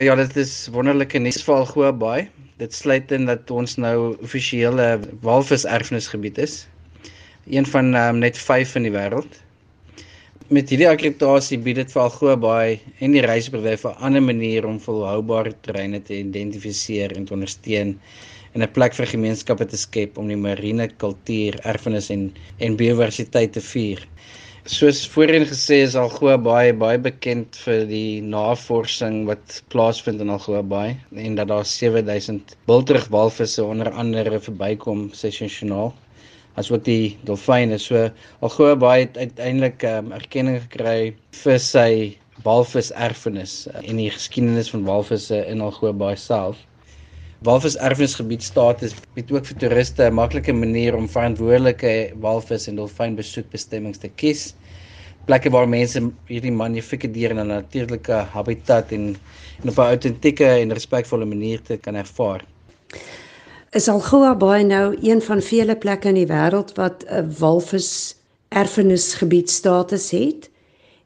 Ja, dit is wonderlike nuus vir Algoa Bay. Dit sluit in dat ons nou offisiële walvis erfenisgebied is. Een van um, net 5 in die wêreld. Met hierdie akkreditasie bied dit vir Algoa Bay en die reisbedryf 'n ander manier om volhoubare terreine te identifiseer en te ondersteun en 'n plek vir gemeenskappe te skep om die marine kultuur, erfenis en en biodiversiteit te vier. Soos voorheen gesê is Algoa baie baie bekend vir die navorsing wat plaasvind in Algoa Bay en dat daar 7000 biltrug walvisse onder andere verbykom sessionaal asook die dolfyne. So Algoa Bay het uiteindelik um, erkenning gekry vir sy walvis erfenis uh, en die geskiedenis van walvisse in Algoa Bay self. Walvis erfenisgebied status bied ook vir toeriste 'n maklike manier om verantwoordelike walvis en dolfyn besoekbestemmings te kies. Plekke waar mense hierdie magnifieke diere in 'n natuurlike habitat en, en op 'n autentieke en respekvolle manier te kan ervaar. Is Algoa Bay nou een van vele plekke in die wêreld wat 'n walvis erfenisgebied status het?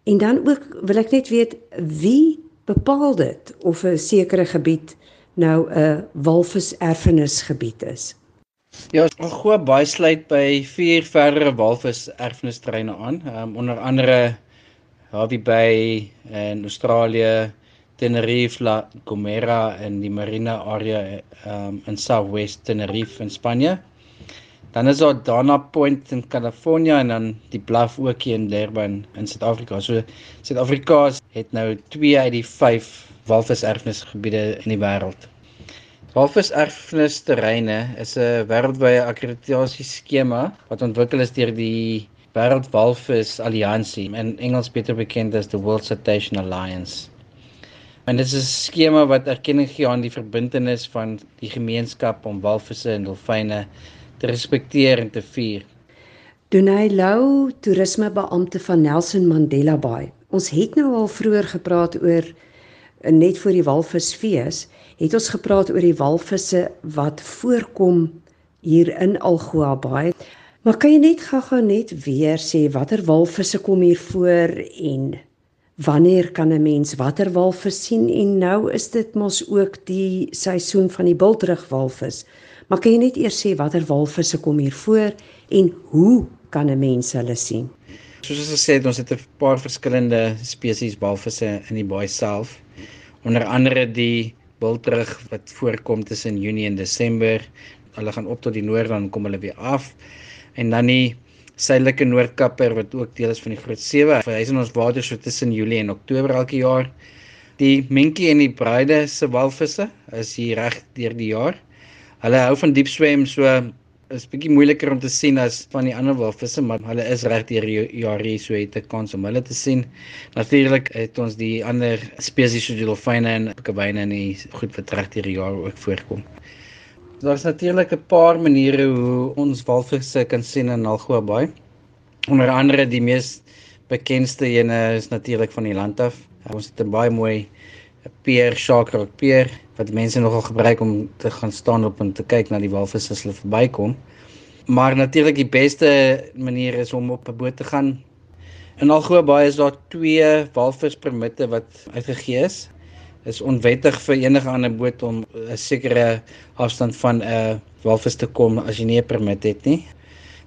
En dan ook wil ek net weet wie bepaal dit of 'n sekere gebied nou 'n walvis erfenisgebied is. Ja, Algoa Bay sluit by vier verdere walvis erfenisterreine aan, um, onder andere Hervey Bay in Australië, Tenerife, La Gomera en die marine area um, in Southwest Tenerife in Spanje. Dan is daar Dana Point in Californië en dan die Bluff ook hier in Durban in Suid-Afrika. So Suid-Afrika het nou 2 uit die 5 walviserfenisgebiede in die wêreld. Walviserfenisterreine is 'n wêreldwye akkreditasieskema wat ontwikkel is deur die Wêreldwalvis Alliansie, in Engels beter bekend as the World Citation Alliance. En dit is 'n skema wat erkenning gee aan die verbintenis van die gemeenskap om walvisse en dolfyne te respekteer en te vier. Donay Lou, toerismebeampte van Nelson Mandela Bay. Ons het nou al vroeër gepraat oor net voor die walvisfees het ons gepraat oor die walvisse wat voorkom hier in Algoa Bay. Maar kan jy net gou-gou net weer sê watter walvisse kom hier voor en wanneer kan 'n mens watter walvis sien en nou is dit mos ook die seisoen van die bultrugwalvis. Maar kan jy net eers sê watter walvisse kom hier voor en hoe kan 'n mens hulle sien? Soos ons gesê het, ons het 'n paar verskillende spesies walvisse in die baai self onder andere die bultrug wat voorkom tussen Junie en Desember. Hulle gaan op tot die noord dan kom hulle weer af. En dan die suidelike noordkapper wat ook deel is van die groot sewe. Hy is in ons water so tussen Julie en Oktober elke jaar. Die minkie en die bruide se walvisse is hier reg deur die jaar. Hulle hou van diep swem so is bietjie moeiliker om te sien as van die ander walvisse, maar hulle is reg deur die jaar hier so het 'n kans om hulle te sien. Natuurlik het ons die ander spesies soos die dolfyne en kabyne en die goed reg deur die jaar ook voorkom. Daar's natuurlik 'n paar maniere hoe ons walvisse kan sien in Algoa Bay. Onder andere die mees bekendste ene is natuurlik van die land af. Ons het 'n baie mooi peer shark peer wat mense nogal gebruik om te gaan staan op en te kyk na die walvisse as hulle verbykom. Maar natuurlik die beste manier is om op 'n boot te gaan. In Algoa Bay is daar twee walvispermitte wat uitgegee is. Is onwettig vir enige ander boot om 'n sekere afstand van 'n walvis te kom as jy nie 'n permit het nie.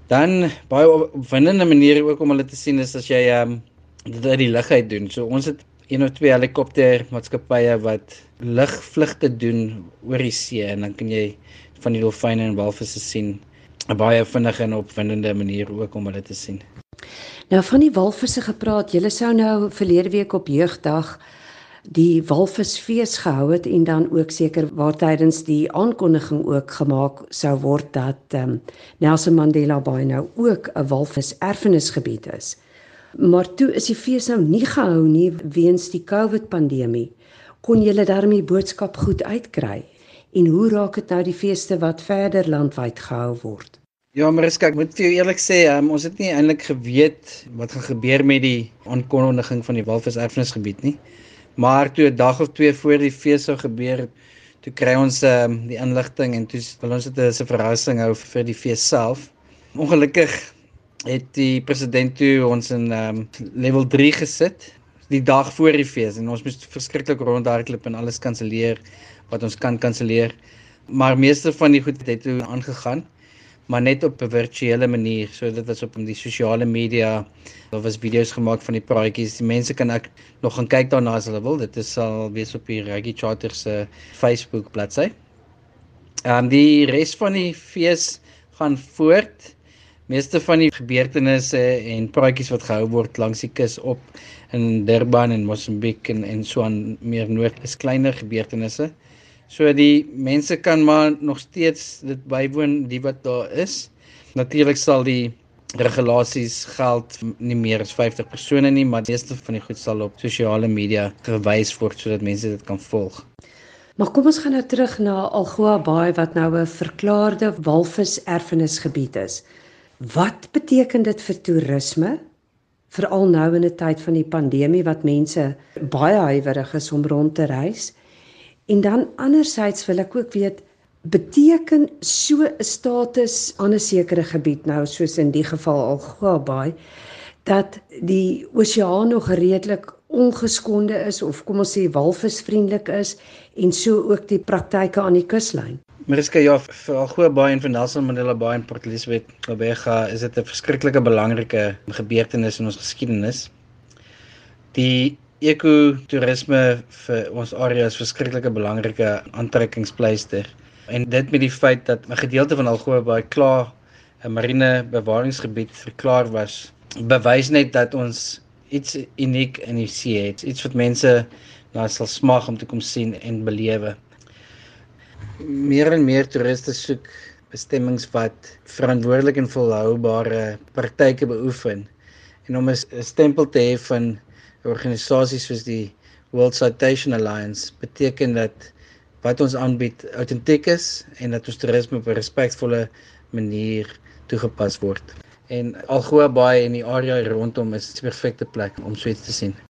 Dan baie opwindende maniere ook om hulle te sien is as jy ehm um, dit uit die lug uit doen. So ons het een of twee helikoptermaatskappye wat lugvlugte doen oor die see en dan kan jy van die dolfyne en walvisse sien. 'n Baie vinnige en opwindende manier ook om hulle te sien. Nou van die walvisse gepraat, julle sou nou verlede week op jeugdag die walvisfees gehou het en dan ook seker waar tydens die aankondiging ook gemaak sou word dat um, Nelson Mandela Bay nou ook 'n walvis erfenisgebied is. Maar toe is die fees nou nie gehou nie weens die COVID pandemie. Kon julle daarmee boodskap goed uitkry? En hoe raak dit nou die feeste wat verder landwyd gehou word? Ja, Mariska, ek moet vir jou eerlik sê, um, ons het nie eintlik geweet wat gaan gebeur met die aankondiging van die Walvis Erfenisgebied nie. Maar toe 'n dag of twee voor die fees sou gebeur, toe kry ons um, die inligting en toe wil ons dit as 'n verrassing hou vir die fees self. Ongelukkig het die president toe ons in um, level 3 gesit. die dag voor die fees en ons moes verskriklik rondhardloop en alles kanselleer wat ons kan kanselleer. Maar meeste van die goed het toe aangegaan maar net op 'n virtuele manier. So dit was op die sosiale media. Daar was video's gemaak van die praatjies. Die mense kan ek nog gaan kyk daarna as hulle wil. Dit is sal wees op die Reggae Charter se Facebook bladsy. Ehm um, die res van die fees gaan voort. Meeste van die gebeurtenisse en praatjies wat gehou word langs die kus op in Durban en Mosambik en en so aan meer noord is kleiner gebeurtenisse. So die mense kan maar nog steeds dit bywoon die wat daar is. Natuurlik sal die regulasies geld nie meer as 50 persone nie, maar meeste van die goed sal op sosiale media gewys word sodat mense dit kan volg. Maar kom ons gaan nou terug na Algoa Baai wat nou 'n verklaarde walvis erfenisgebied is. Wat beteken dit vir toerisme? Veral nou in 'n tyd van die pandemie wat mense baie huiwerig is om rond te reis. En dan anderzijds wil ek ook weet beteken so 'n status aan 'n sekere gebied nou soos in die geval Algoa Bay dat die oseaan nog redelik ongeskonde is of kom ons sê walvisvriendelik is en so ook die praktyke aan die kuslyn. Mariska ja, vir Algoa Bay en vir Nelson Mandela Bay en Port Elizabeth Gabega is dit 'n verskriklike belangrike gebeurtenis in ons geskiedenis. Die ekotourisme vir ons area is verskriklike belangrike aantrekkingspleister. En dit met die feit dat 'n gedeelte van Algoa baie klaar 'n marine bewaringsgebied verklaar was, bewys net dat ons iets uniek in die see het, iets wat mense na sal smag om te kom sien en belewe. Meer en meer toeriste soek bestemmings wat verantwoordelik en volhoubare praktyke beoefen en om 'n stempel te hê van organisasies soos die World Citation Alliance beteken dat wat ons aanbied autentiek is en dat ons toerisme op 'n respekvolle manier toegepas word. En Algoa Bay en die area rondom is 'n perfekte plek om so iets te sien.